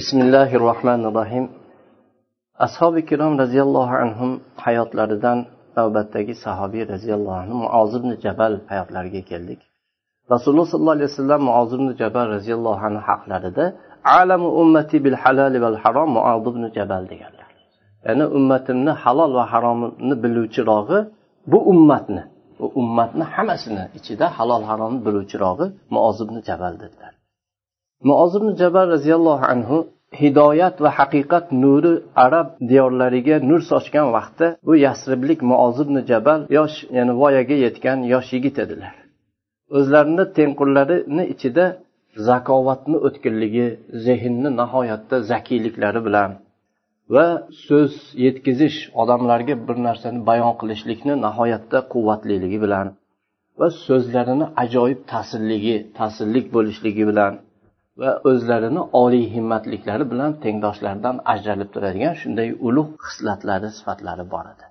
بسم الله الرحمن الرحيم ashobi ikrom roziyallohu anhu hayotlaridan navbatdagi sahobiy roziyallohu anhu muoz ibn jabal hayotlariga keldik rasululloh sollallohu alayhi vasallam muoz ibn jabal roziyallohu anhu haqlarida alamu ummati bil halali val harom muoz ibn jabal deganlar ya'ni ummatimni halol va haromni biluvchirog'i bu ummatni bu ummatni hammasini ichida halol haromni biluvchirog'i muoz ibn jabal dedilar Muoz jabar roziyallohu anhu hidoyat va haqiqat nuri arab diyorlariga nur sochgan vaqtda bu yasriblik muozibni jabal yosh ya'ni voyaga yetgan yosh yigit edilar. O'zlarini tengqurlarini ichida zakovatni o'tkirligi zehnni nihoyatda zakiyliklari bilan va so'z yetkazish odamlarga bir narsani bayon qilishlikni nihoyatda quvvatliligi bilan va so'zlarini ajoyib ta'sirligi ta'sirlik bo'lishligi bilan va o'zlarini oliy himmatliklari bilan tengdoshlaridan ajralib turadigan shunday ulug' hislatlari sifatlari bor edi.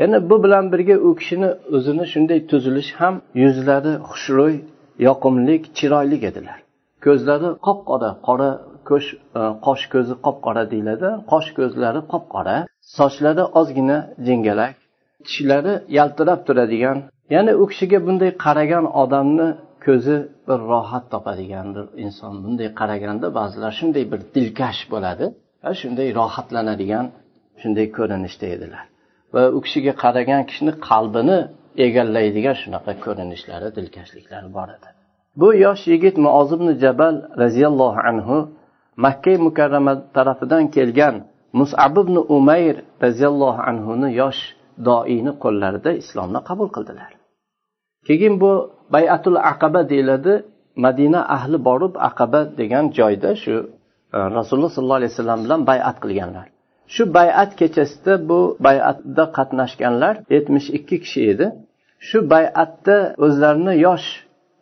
Yana bu bilan birga u kishini o'zini shunday tuzilishi ham yuzlari xushro'y yoqimli chiroyli edilar. Ko'zlari qop qora qora ko'sh e, qosh ko'zi qop qora deyiladi. Qosh ko'zlari qop qora sochlari ozgina jingalak tishlari yaltirab turadigan. Ya'ni u kishiga bunday qaragan odamni ko'zi bir rohat topadigan bir inson. Bunday qaraganda ba'zilar shunday bir dilkash bo'ladi va shunday rohatlanadigan shunday ko'rinishda edilar. Va u kishiga qaragan kishini qalbini egallaydigan shunaqa ko'rinishlari dilkashliklari bor edi. Bu yosh yigit muoz ibn jabal roziyallohu anhu makka mukarrama tarafidan kelgan musab ibn umayr roziyallohu anhuni yosh doini qo'llarida islomni qabul qildilar. Keyin bu bayatul aqaba deyiladi. Madina ahli borib aqaba degan joyda shu e, rasululloh sollallohu alayhi vasallam bilan bayat qilganlar. Shu bayat kechasida bu bayatda qatnashganlar yetmish ikki kishi edi. Shu bayatda o'zlarini yosh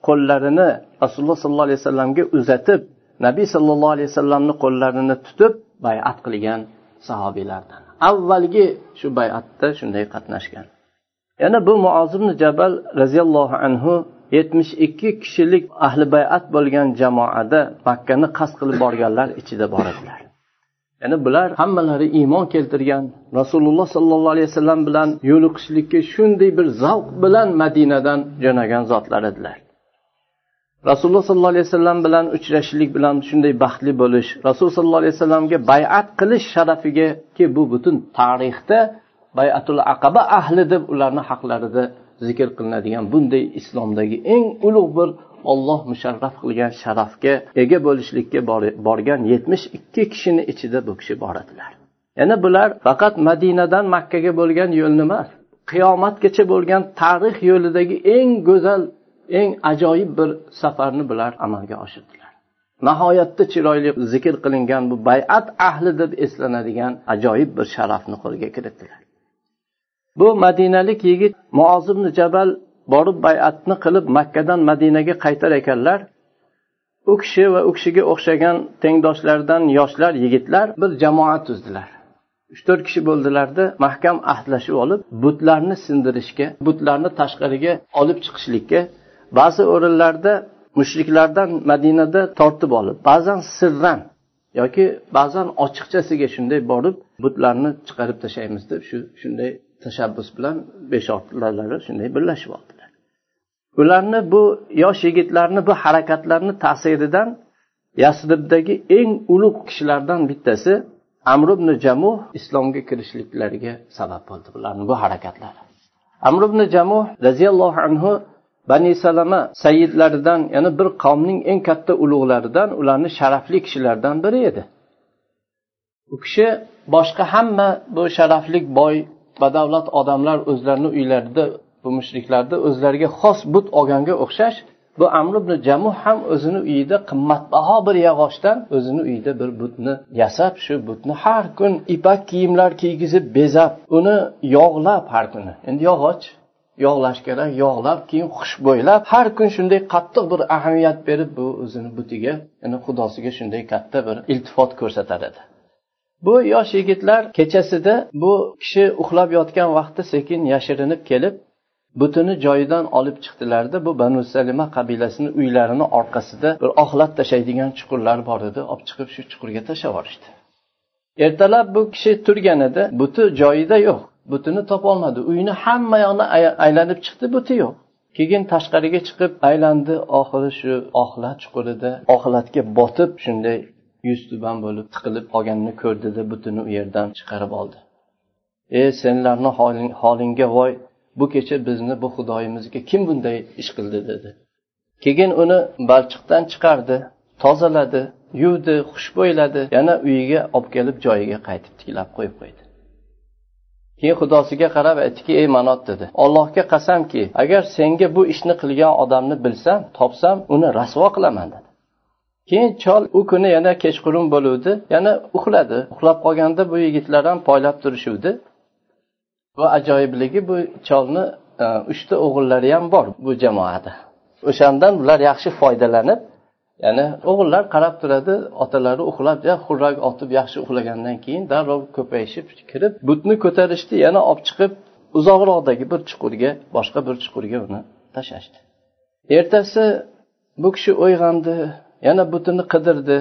qo'llarini rasululloh sollallohu alayhi vasallamga uzatib nabiy sollallohu alayhi vasallamni qo'llarini tutib bayat qilgan sahobiylardan avvalgi shu bayatda shunday qatnashgan. Yana bu muozimni jabal roziyallohu anhu yetmish ikki kishilik ahli bayat bo'lgan jamoada makkani qasd qilib borganlar ichida bor edilar ya'ni bular hammalari iymon keltirgan rasululloh sollallohu alayhi vasallam bilan yo'liqishlikka shunday bir zavq bilan madinadan jo'nagan zotlar edilar. Rasululloh sollallohu alayhi vasallam bilan uchrashishlik bilan shunday baxtli bo'lish rasululloh sollallohu alayhi vasallamga bayat qilish sharafigaki bu butun tarixda bayatul aqaba ahli deb ularni haqlarida zikr qilinadigan bunday islomdagi eng ulug' bir olloh musharraf qilgan sharafga ega bo'lishlikka borgan yetmish ikki kishini ichida bu kishi bor edilar yana bular faqat madinadan makkaga bo'lgan yo'lni emas qiyomatgacha bo'lgan tarix yo'lidagi eng go'zal eng ajoyib bir safarni bular amalga oshirdilar. Nihoyatda chiroyli zikr qilingan bu bayat ahli deb eslanadigan ajoyib bir sharafni qo'lga kiritdilar. Bu madinalik yigit muozimni jabal borib bayatni qilib makkadan madinaga qaytar ekanlar. U kishi va u kishiga o'xshagan tengdoshlardan yoshlar yigitlar bir jamoa tuzdilar. Uch to'rt kishi bo'ldilarda mahkam ahdlashib olib butlarni sindirishga butlarni tashqariga olib chiqishlikka ba'zi o'rinlarda mushriklardan madinada tortib olib ba'zan sirran yoki ba'zan ochiqchasiga shunday borib butlarni chiqarib tashlaymiz deb shu shunday tashabbus bilan besh oltilari shunday birlashib oldilar ularni bu yosh yigitlarni bu harakatlarni ta'siridan yasribdagi eng ulug' kishilardan bittasi amr ibn jamuh islomga kirishliklariga sabab bo'ldi bularni bu harakatlari. Amr ibn jamuh roziyallohu anhu bani salama sayyidlaridan ya'ni bir qavmning eng katta ulug'laridan ularni sharafli kishilardan biri edi. U kishi boshqa hamma bu sharafli boy badavlat odamlar o'zlarini uylarida bu mushriklarda o'zlariga xos but olganga o'xshash bu amr ibn jamuh ham o'zini uyida qimmatbaho bir yog'ochdan o'zini uyida bir butni yasab shu butni har kun ipak kiyimlar kiygizib bezab uni yog'lab har kuni. Endi yog'och yog'lash kerak yog'lab keyin xushbo'ylab har kun shunday qattiq bir ahamiyat berib bu o'zini butiga ya'ni xudosiga shunday katta bir iltifot ko'rsatar edi. Bu yosh yigitlar kechasida bu kishi uxlab yotgan vaqtda sekin yashirinib kelib butini joyidan olib chiqdilarda bu banu salima qabilasini uylarini orqasida bir oxlat tashlaydigan chuqurlar bor edi. Olib chiqib shu chuqurga tashlab yuborishdi. Ertalab bu kishi turganida buti joyida yo'q butini topolmadi uyni hamma yoqni aylanib chiqdi buti yo'q. Keyin tashqariga chiqib aylandi. Oxiri shu oxlat chuqurida oxlatga botib shunday yuztuban bo'lib tiqilib qolganini ko'rdida butini u yerdan chiqarib oldi. E senlarni holingga voy bu kecha bizni bu xudoyimizga kim bunday ish qildi dedi. Keyin uni balchiqdan chiqardi tozaladi yuvdi xushbo'yladi yana uyiga olib kelib joyiga qaytib tiklab qo'yib qo'ydi. Keyin xudosiga qarab aytdiki ey manot dedi allohga qasamki agar senga bu ishni qilgan odamni bilsam topsam uni rasvo qilaman dedi. Keyin chol u kuni yana kechqurun bo'luvdi yana uxladi. Uxlab qolganda bu yigitlar ham poylab turishuvdi. Va ajoyibligi bu cholni e, uchta o'g'illari ham bor bu jamoada. O'shandan ular yaxshi foydalanib ya'ni o'g'illar qarab turadi otalari uxlab ya xurrak otib yaxshi uxlagandan keyin darrov ko'payishib kirib butni ko'tarishdi yana olib chiqib uzoqroqdagi bir chuqurga boshqa bir chuqurga uni tashlashdi. Ertasi bu kishi uyg'ondi yana butini qidirdi.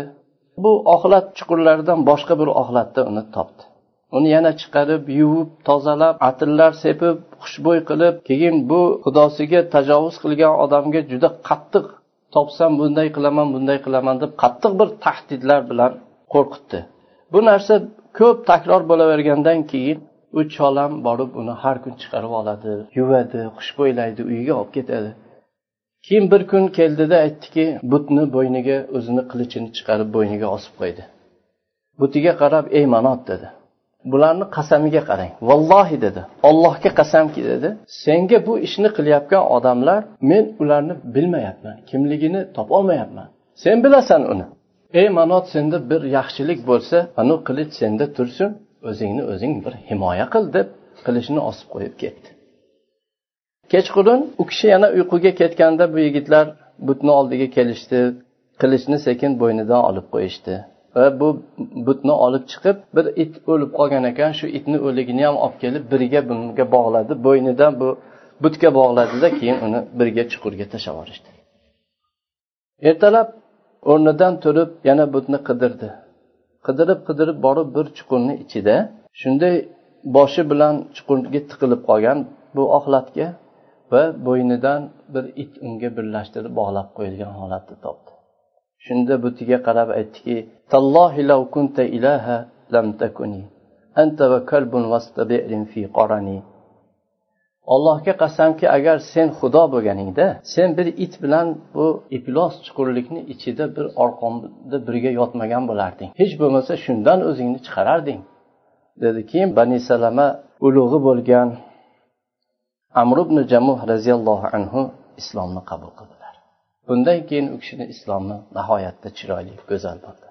Bu oxlat chuqurlaridan boshqa bir oxlatda uni topdi. Uni yana chiqarib yuvib tozalab atirlar sepib xushbo'y qilib keyin bu xudosiga tajovuz qilgan odamga juda qattiq topsam bunday qilaman bunday qilaman deb qattiq bir tahdidlar bilan qo'rqitdi. Bu narsa ko'p takror bo'lavergandan keyin u cholam borib uni har kun chiqarib oladi yuvadi xushbo'ylaydi uyiga olib ketadi. Keyin bir kun keldida aytdiki butni bo'yniga o'zini qilichini chiqarib bo'yniga osib qo'ydi. Butiga qarab ey manot dedi. Bularni qasamiga qarang. Vallohi dedi. Ollohga qasamki dedi. Senga bu ishni qilayotgan odamlar men ularni bilmayapman kimligini topolmayapman. Sen bilasan uni. Ey manot senda bir yaxshilik bo'lsa anu qilich senda tursin o'zingni o'zing bir himoya qil deb qilichni osib qo'yib ketdi. Kechqurun u kishi yana uyquga ketganda bu yigitlar butni oldiga kelishdi. Qilichni sekin bo'ynidan olib qo'yishdi. Va bu butni olib chiqib bir it o'lib qolgan ekan. Shu itni o'ligini ham olib kelib birga bunga bog'ladi. Bo'ynidan bu butga bog'ladida keyin uni birga chuqurga tashlab yuborishdi ertalab o'rnidan turib yana butni qidirdi. Qidirib qidirib borib bir chuqurni ichida shunday boshi bilan chuqurga tiqilib qolgan bu oxlatga va bo'ynidan bir it unga birlashtirib bog'lab qo'yilgan holatda topdi. Shunda butiga qarab aytdiki tallohi law kunta ilaha lam takuni anta va kalbun fi qarani allohga qasamki agar sen xudo bo'lganingda sen bir it bilan bu iflos chuqurlikni ichida bir orqonda birga yotmagan bo'larding. Hech bo'lmasa shundan o'zingni chiqararding dedi keyin bani salama ulug'i bo'lgan amr ibn jamuh roziyallohu anhu islomni qabul qildilar. Bundan keyin u kishini islomi nihoyatda chiroyli go'zal bo'ldi.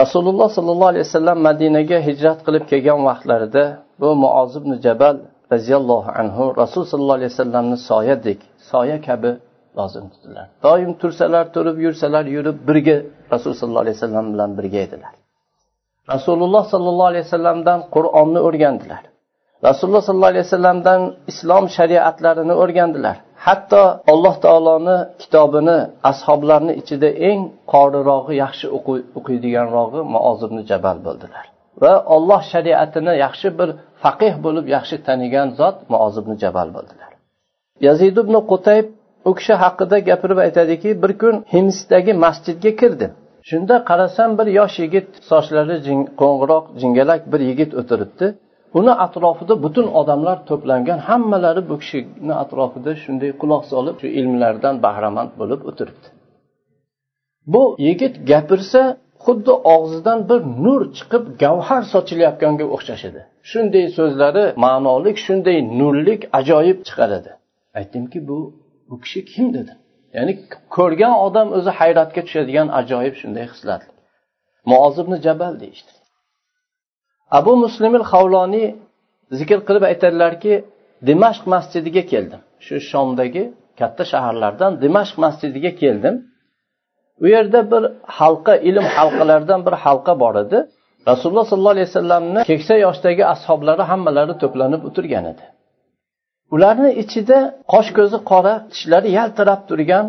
Rasululloh sollallohu alayhi vasallam madinaga hijrat qilib kelgan vaqtlarida bu muoz ibn jabal roziyallohu anhu rasul sollallohu alayhi vasallamni soyadek soya kabi lozim tutdilar. Doim tursalar turib yursalar yurib birga rasul sollallohu alayhi vasallam bilan birga edilar. Rasululloh sollallohu alayhi vasallamdan qur'onni o'rgandilar. Rasululloh sollallohu alayhi vasallamdan islom shariatlarini o'rgandilar. Hatto alloh taoloni kitobini ashoblarni ichida eng qorirog'i yaxshi o'qiydiganrog'i muoz jabal bo'ldilar. Va olloh shariatini yaxshi bir faqih bo'lib yaxshi tanigan zot muoz jabal bo'ldilar. Yazid ibn qutayb u kishi haqida gapirib aytadiki bir kun himsdagi masjidga kirdim. Shunda qarasam bir yosh yigit sochlari qo'ng'iroq jingalak bir yigit o'tiribdi. Uni atrofida butun odamlar to'plangan. Hammalari bu kishini atrofida shunday quloq solib shu ilmlardan bahramand bo'lib o'tiribdi. Bu yigit gapirsa xuddi og'zidan bir nur chiqib gavhar sochilayotganga o'xshash edi. Shunday so'zlari ma'nolik shunday nurlik ajoyib chiqaradi. Aytdimki bu bu kishi kim dedim ya'ni ko'rgan odam o'zi hayratga tushadigan ajoyib shunday xislatli muozibni jabal deyishdi. Abu muslimil havloniy zikr qilib aytadilarki dimashq masjidiga keldim. Shu shomdagi katta shaharlardan dimashq masjidiga keldim. U yerda bir halqa ilm halqalaridan bir halqa bor edi. Rasululloh sollallohu alayhi vasallamni keksa yoshdagi ashoblari hammalari to'planib o'tirgan edi. Ularni ichida qosh ko'zi qora tishlari yaltirab turgan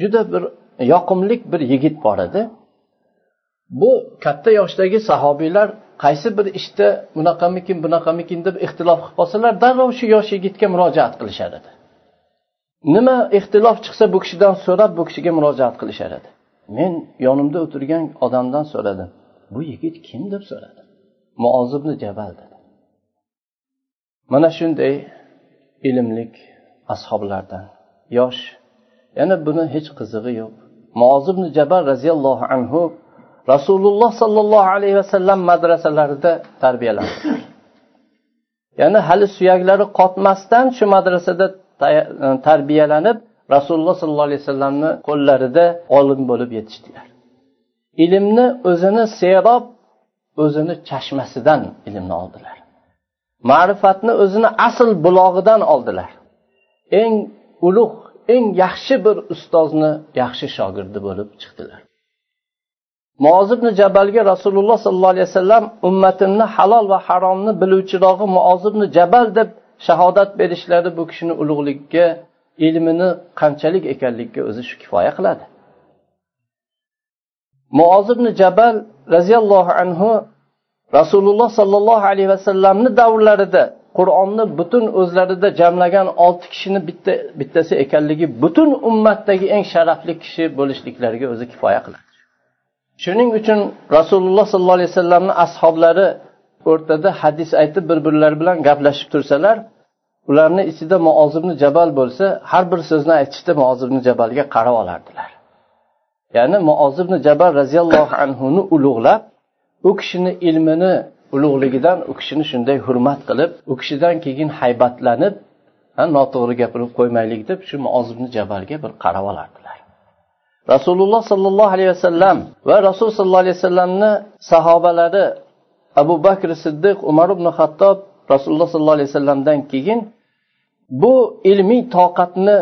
juda bir yoqimli bir yigit bor edi. Bu katta yoshdagi sahobiylar qaysi bir ishda bunaqamikin bunaqamikin deb ixtilof qilib qolsalar darrov shu yosh yigitga murojaat qilishar edi. Nima ixtilof chiqsa bu kishidan so'rab bu kishiga murojaat qilishar edi. Men yonimda o'tirgan odamdan so'radim bu yigit kim? deb so'radim. Muozibni jabal dedi. Mana shunday ilmlik ashoblardan yosh yana buni hech qizig'i yo'q. Muozibni jabal roziyallohu anhu rasululloh sollallohu alayhi vasallam madrasalarida tarbiyalandilar ya'ni hali suyaklari qotmasdan shu madrasada e, tarbiyalanib rasululloh sollallohu alayhi vasallamni qo'llarida olim bo'lib yetishdilar. Ilmni o'zini serob o'zini chashmasidan ilmni oldilar. Ma'rifatni o'zini asl bulog'idan oldilar. Eng ulug' eng yaxshi bir ustozni yaxshi shogirdi bo'lib chiqdilar. Muozibni jabalga rasululloh sollallohu alayhi vasallam ummatimni halol va haromni biluvchirog'i muozibni jabal deb shahodat berishlari bu kishini ulug'ligiga ilmini qanchalik ekanligiga o'zi shu kifoya qiladi. Muozibni jabal roziyallohu anhu rasululloh sollallohu alayhi vasallamni davrlarida qur'onni butun o'zlarida jamlagan olti kishini bitta bittasi ekanligi butun ummatdagi eng sharafli kishi bo'lishliklariga o'zi kifoya qiladi. Shuning uchun rasululloh sollallohu alayhi vasallamni ashoblari o'rtada hadis aytib bir birlari bilan gaplashib tursalar ularni ichida muozibni jabal bo'lsa har bir so'zni aytishda muozibni jabalga qarab olardilar. Ya'ni muozibni jabal roziyallohu anhuni ulug'lab u kishini ilmini ulug'ligidan u kishini shunday hurmat qilib u kishidan keyin haybatlanib noto'g'ri gapirib qo'ymaylik deb shu muozibni jabalga bir qarab olardilar. Rasululloh sollallohu alayhi vasallam va rasul sollallohu alayhi vasallamni sahobalari abu bakr siddiq umar ibn hattob rasululloh sollallohu alayhi vasallamdan keyin bu ilmiy toqatni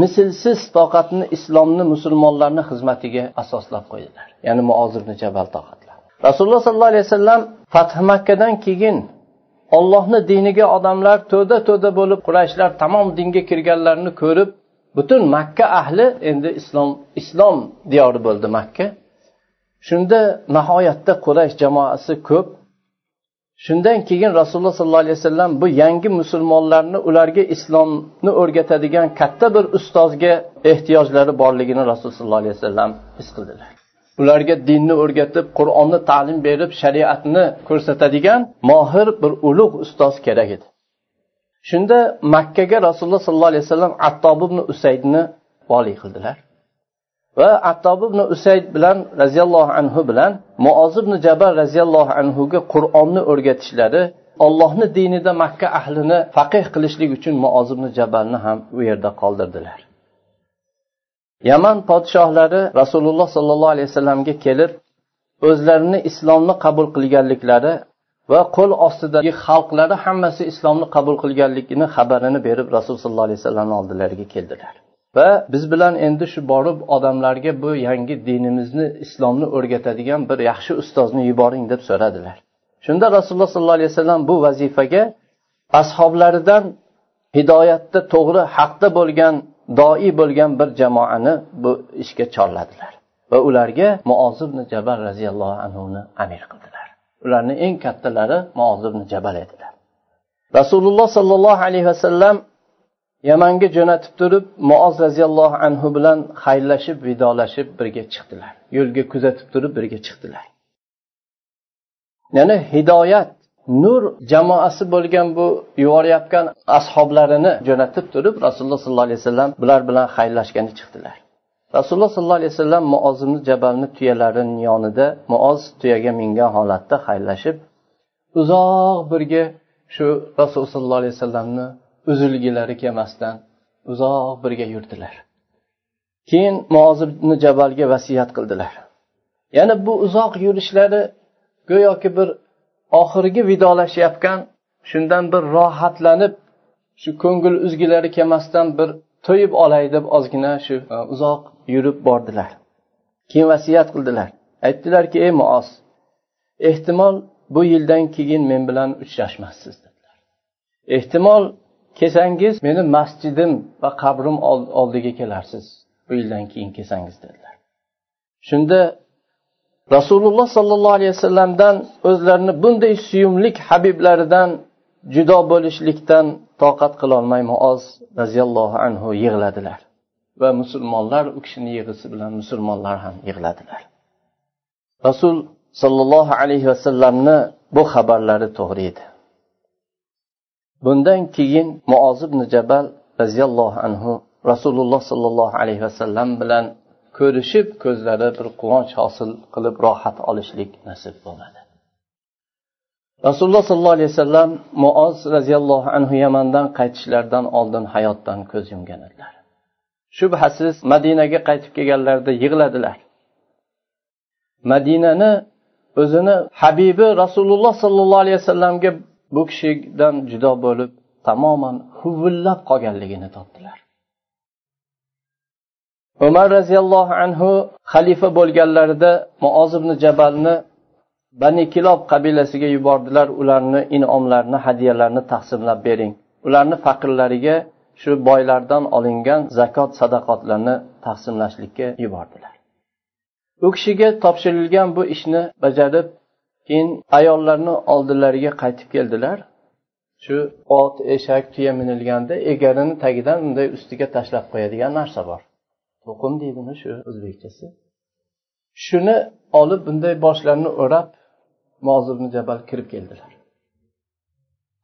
mislsiz toqatni islomni musulmonlarni xizmatiga asoslab qo'ydilar. Ya'ni muozibni jabal toqatlar. Rasululloh sollallohu alayhi vasallam fath makkadan keyin ollohni diniga odamlar to'da to'da bo'lib qurayshlar tamom dinga kirganlarini ko'rib butun makka ahli endi islom islom diyori bo'ldi makka. Shunda nihoyatda quraysh jamoasi ko'p. Shundan keyin rasululloh sollallohu alayhi vasallam bu yangi musulmonlarni ularga islomni o'rgatadigan katta bir ustozga ehtiyojlari borligini rasululloh sollallohu alayhi vasallam his qildilar. Ularga dinni o'rgatib qur'onni ta'lim berib shariatni ko'rsatadigan mohir bir ulug' ustoz kerak edi. Shunda makkaga rasululloh sollallohu alayhi vasallam attob ibn usaydni voliy qildilar. Va attob ibn usayd bilan roziyallohu anhu bilan muoz ibn jabal roziyallohu anhuga qur'onni o'rgatishlari ollohni dinida makka ahlini faqih qilishlik uchun muoz ibn jabalni ham u yerda qoldirdilar. Yaman podshohlari rasululloh sollallohu alayhi vasallamga kelib o'zlarini islomni qabul qilganliklari va qo'l ostidagi xalqlari hammasi islomni qabul qilganligini xabarini berib rasululloh sollallohu alayhi vasallamni oldilariga keldilar. Va biz bilan endi shu borib odamlarga bu yangi dinimizni islomni o'rgatadigan bir yaxshi ustozni yuboring deb so'radilar. Shunda rasululloh sollallohu alayhi vasallam bu vazifaga ashoblaridan hidoyatda to'g'ri haqda bo'lgan doi bo'lgan bir jamoani bu ishga chorladilar. Va ularga muozibni jabal roziyallohu anhuni amir qildi. Ularni eng kattalari muozibni jabal edilar. Rasululloh sollallohu alayhi vasallam yamanga jo'natib turib muoz roziyallohu anhu bilan xayrlashib vidolashib birga chiqdilar. Yo'lga kuzatib turib birga chiqdilar. Ya'ni hidoyat nur jamoasi bo'lgan bu yuborayotgan ashoblarini jo'natib turib rasululloh sollallohu alayhi vasallam bular bilan xayrlashgani chiqdilar. Rasululloh sollallohu alayhi vasallam muozimni jabalni tuyalarini yonida muoz tuyaga mingan holatda xayrlashib uzoq birga shu rasululloh sollallohu alayhi vasallamni uzilgilari kelmasdan uzoq birga yurdilar. Keyin muozibni jabalga vasiyat qildilar. Yana bu uzoq yurishlari go'yoki bir oxirgi vidolashayotgan shundan bir rohatlanib shu ko'ngil uzgilari kelmasdan bir to'yib olay deb ozgina shu e, uzoq yurib bordilar. Keyin vasiyat qildilar. Aytdilarki ey muos ehtimol bu yildan keyin men bilan uchrashmassiz dedilar. Ehtimol kelsangiz meni masjidim va qabrim oldiga kelarsiz bu yildan keyin kelsangiz dedilar. Shunda rasululloh sollallohu alayhi vasallamdan o'zlarini bunday suyumlik habiblaridan judo bo'lishlikdan toqat qilolmay muoz roziyallohu anhu yig'ladilar. Va musulmonlar u kishini yig'isi bilan musulmonlar ham yig'ladilar. Rasul sollallohu alayhi vasallamni bu xabarlari to'g'ri edi. Bundan keyin muoz ibn jabal roziyallohu anhu rasululloh sollallohu alayhi vasallam bilan ko'rishib ko'zlari bir quvonch hosil qilib rohat olishlik nasib bo'ladi. Rasululloh sollallohu alayhi vasallam muoz roziyallohu anhu yamandan qaytishlaridan oldin hayotdan ko'z yumgan edilar. Shubhasiz madinaga qaytib kelganlarida yig'ladilar. Madinani o'zini habibi rasululloh sollallohu alayhi vasallamga bu kishidan judo bo'lib tamoman huvillab qolganligini topdilar. Umar roziyallohu anhu xalifa bo'lganlarida muoz ibn jabalni bani kilob qabilasiga yubordilar. Ularni inomlarni hadyalarni taqsimlab bering. Ularni faqirlariga shu boylardan olingan zakot sadaqotlarni taqsimlashlikka yubordilar. U kishiga topshirilgan bu ishni bajarib keyin ayollarni oldilariga qaytib keldilar. Shu ot eshak tuya minilganda egarini tagidan unday ustiga tashlab qo'yadigan narsa bor. To'qim deydimi shu o'zbekchasi? Shuni olib bunday boshlarini o'rab mozibni jabal kirib keldilar.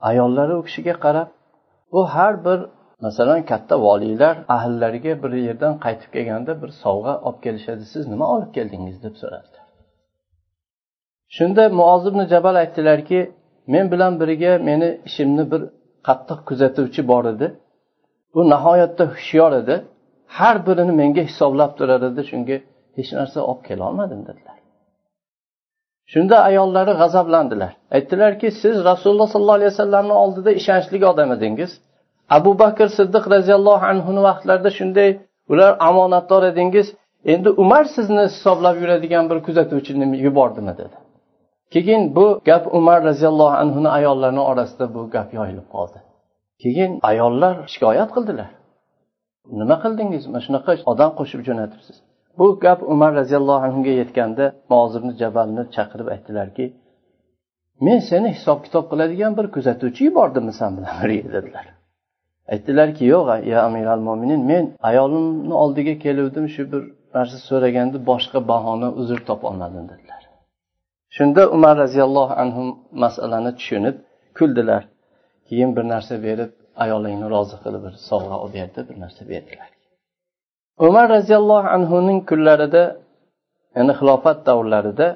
Ayollari u kishiga qarab bu har bir masalan katta voliylar ahllariga bir yerdan qaytib kelganda bir sovg'a olib kelishadi. Siz nima olib keldingiz deb so'radilar shunda muozibni jabal aytdilarki men bilan birga meni ishimni bir qattiq kuzatuvchi bor edi. U nihoyatda hushyor edi. Har birini menga hisoblab turar edi shunga hech narsa olib kelolmadim dedilar. Shunda ayollari g'azablandilar. Aytdilarki siz rasululloh sollallohu alayhi vasallamni oldida ishonchli odam edingiz. Abu bakr siddiq roziyallohu anhuni vaqtlarida shunday ular omonatdor edingiz endi umar sizni hisoblab yuradigan bir kuzatuvchini yubordimi dedi. Keyin bu gap umar roziyallohu anhuni ayollarini orasida bu gap yoyilib qoldi. Keyin ayollar shikoyat qildilar. Nima qildingiz? Mana shunaqa odam qo'shib jo'natibsiz bu gap umar roziyallohu anhuga yetganda mozirni jabalni chaqirib aytdilarki men seni hisob kitob qiladigan bir kuzatuvchi yubordimmi san bilan birga dedilar. Aytdilarki yo'q ya amiral mo'minin men ayolimni oldiga keluvdim shu bir narsa so'raganda boshqa bahona uzr topolmadim dedilar. Shunda umar roziyallohu anhu masalani tushunib kuldilar. Keyin bir narsa berib ayolingni rozi qilib bir sovg'a olib berdi bir narsa berdilar. Umar roziyallohu anhuning kunlarida ya'ni xilofat davrlarida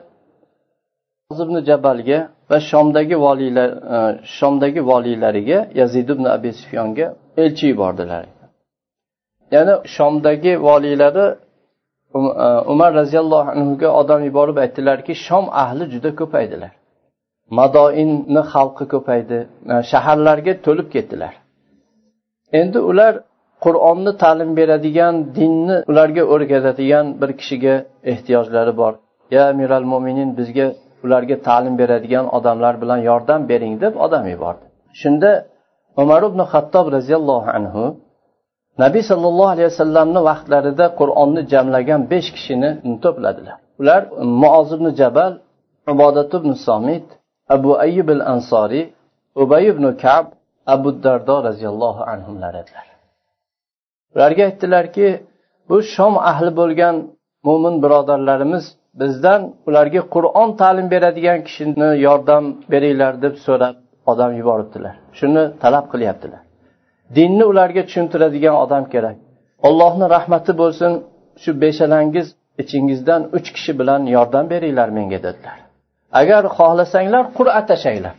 ibn jabalga va shomdagi voliylar e, shomdagi voliylariga yazid ibn abi sufyonga elchi yubordilar. Ya'ni shomdagi voliylari um, e, umar roziyallohu anhuga odam yuborib aytdilarki shom ahli juda ko'paydilar. Madoinni xalqi ko'paydi e, shaharlarga to'lib ketdilar. Endi ular qur'onni ta'lim beradigan dinni ularga o'rgatadigan bir kishiga ehtiyojlari bor. Ya amiral mo'minin bizga ularga ta'lim beradigan odamlar bilan yordam bering deb odam yubordi. Shunda umar ibn hattob roziyallohu anhu nabiy sollallohu alayhi vasallamni vaqtlarida qur'onni jamlagan besh kishini to'pladilar. Ular muoz ibn jabal ibodat ibn somit abu ayyub al ansoriy ubay ibn kab abu dardo roziyallohu anhular edilar. Ularga aytdilarki bu shom ahli bo'lgan mo'min birodarlarimiz bizdan ularga qur'on ta'lim beradigan kishini yordam beringlar deb so'rab odam yuboribdilar. Shuni talab qilyaptilar. Dinni ularga tushuntiradigan odam kerak. Allohni rahmati bo'lsin shu beshalangiz ichingizdan uch kishi bilan yordam beringlar menga dedilar. Agar xohlasanglar qur'a tashanglar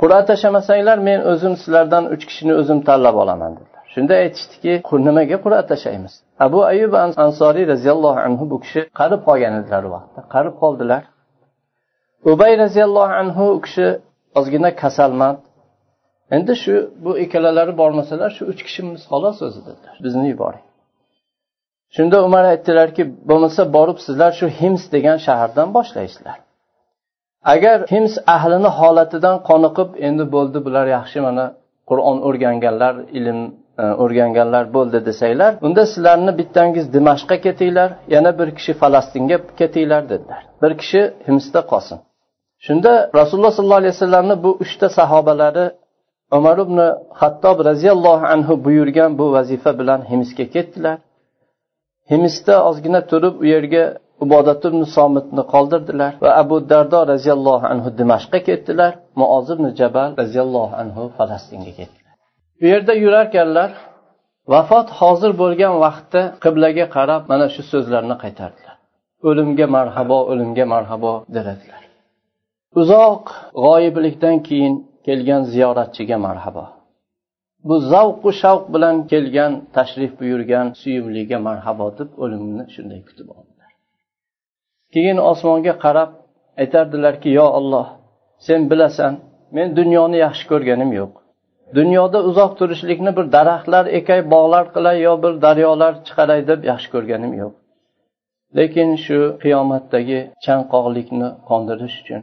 qur'a tashlamasanglar men o'zim sizlardan uch kishini o'zim tanlab olaman dedi shunda aytishdiki nimaga qur'a tashlaymiz. Abu ayub ansoriy roziyallohu anhu bu kishi qarib qolgan edilar u vaqtda. Qarib qoldilar. Ubay roziyallohu anhu u kishi ozgina kasalmand. Endi shu bu ikkalalari bormasalar shu uch kishimiz xolos o'zi dedilar. Bizni yuboring. Shunda umar aytdilarki bo'lmasa borib sizlar shu hims degan shahardan boshlaysizlar agar hims ahlini holatidan qoniqib endi bo'ldi bular yaxshi mana qur'on o'rganganlar ilm E, o'rganganlar bo'ldi desanglar unda sizlarni bittangiz dimashqqa ketinglar yana bir kishi falastinga ketinglar dedilar. Bir kishi himsda qolsin. Shunda rasululloh sollallohu alayhi vasallamni bu uchta sahobalari umar ibn hattob roziyallohu anhu buyurgan bu vazifa bilan himsga ketdilar. Himsda ozgina turib u yerga ibodat ibn somitni qoldirdilar va abu dardo roziyallohu anhu dimashqqa ketdilar. Muoz ibn jabal roziyallohu anhu falastinga ketdilar bu yerda yurarkanlar vafot hozir bo'lgan vaqtda qiblaga qarab mana shu so'zlarni qaytardilar. O'limga marhabo o'limga marhabo dedilar uzoq g'oyiblikdan keyin kelgan ziyoratchiga marhabo. Bu zavqu shavq bilan kelgan tashrif buyurgan suyumliga marhabo deb o'limni shunday kutib oldilar. Keyin osmonga qarab aytardilarki yo olloh sen bilasan men dunyoni yaxshi ko'rganim yo'q. Dunyoda uzoq turishlikni bir daraxtlar ekay bog'lar qilay yo bir daryolar chiqaray deb yaxshi ko'rganim yo'q. Lekin shu qiyomatdagi chanqoqlikni qondirish uchun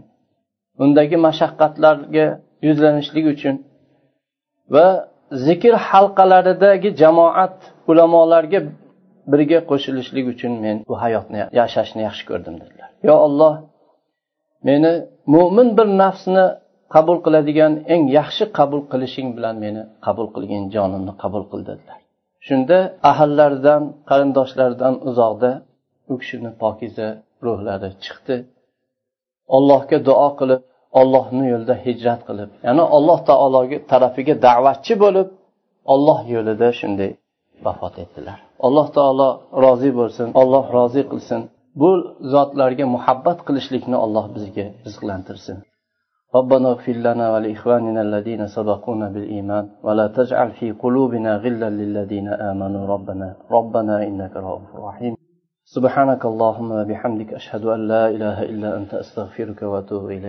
undagi mashaqqatlarga yuzlanishlik uchun va zikr halqalaridagi jamoat ulamolarga birga qo'shilishlik uchun men bu hayotni yashashni yaxshi ko'rdim dedilar. Yo olloh meni mo'min bir nafsni qabul qiladigan eng yaxshi qabul qilishing bilan meni qabul qilgin jonimni qabul qil dedilar. Shunda ahllaridan qarindoshlaridan uzoqda u kishini pokiza ruhlari chiqdi. Allohga duo qilib ollohni yo'lida hijrat qilib ya'ni alloh taologa tarafiga da'vatchi bo'lib olloh yo'lida shunday vafot etdilar. Alloh taolo rozi bo'lsin olloh rozi qilsin. Bu zotlarga muhabbat qilishlikni alloh bizga rizqlantirsin. ربنا اغفر لنا ولإخواننا الذين سبقونا بالإيمان ولا تجعل في قلوبنا غلا للذين آمنوا ربنا ربنا إنك رؤوف رحيم. سبحانك اللهم وبحمدك أشهد أن لا إله إلا أنت أستغفرك وأتوب إليك.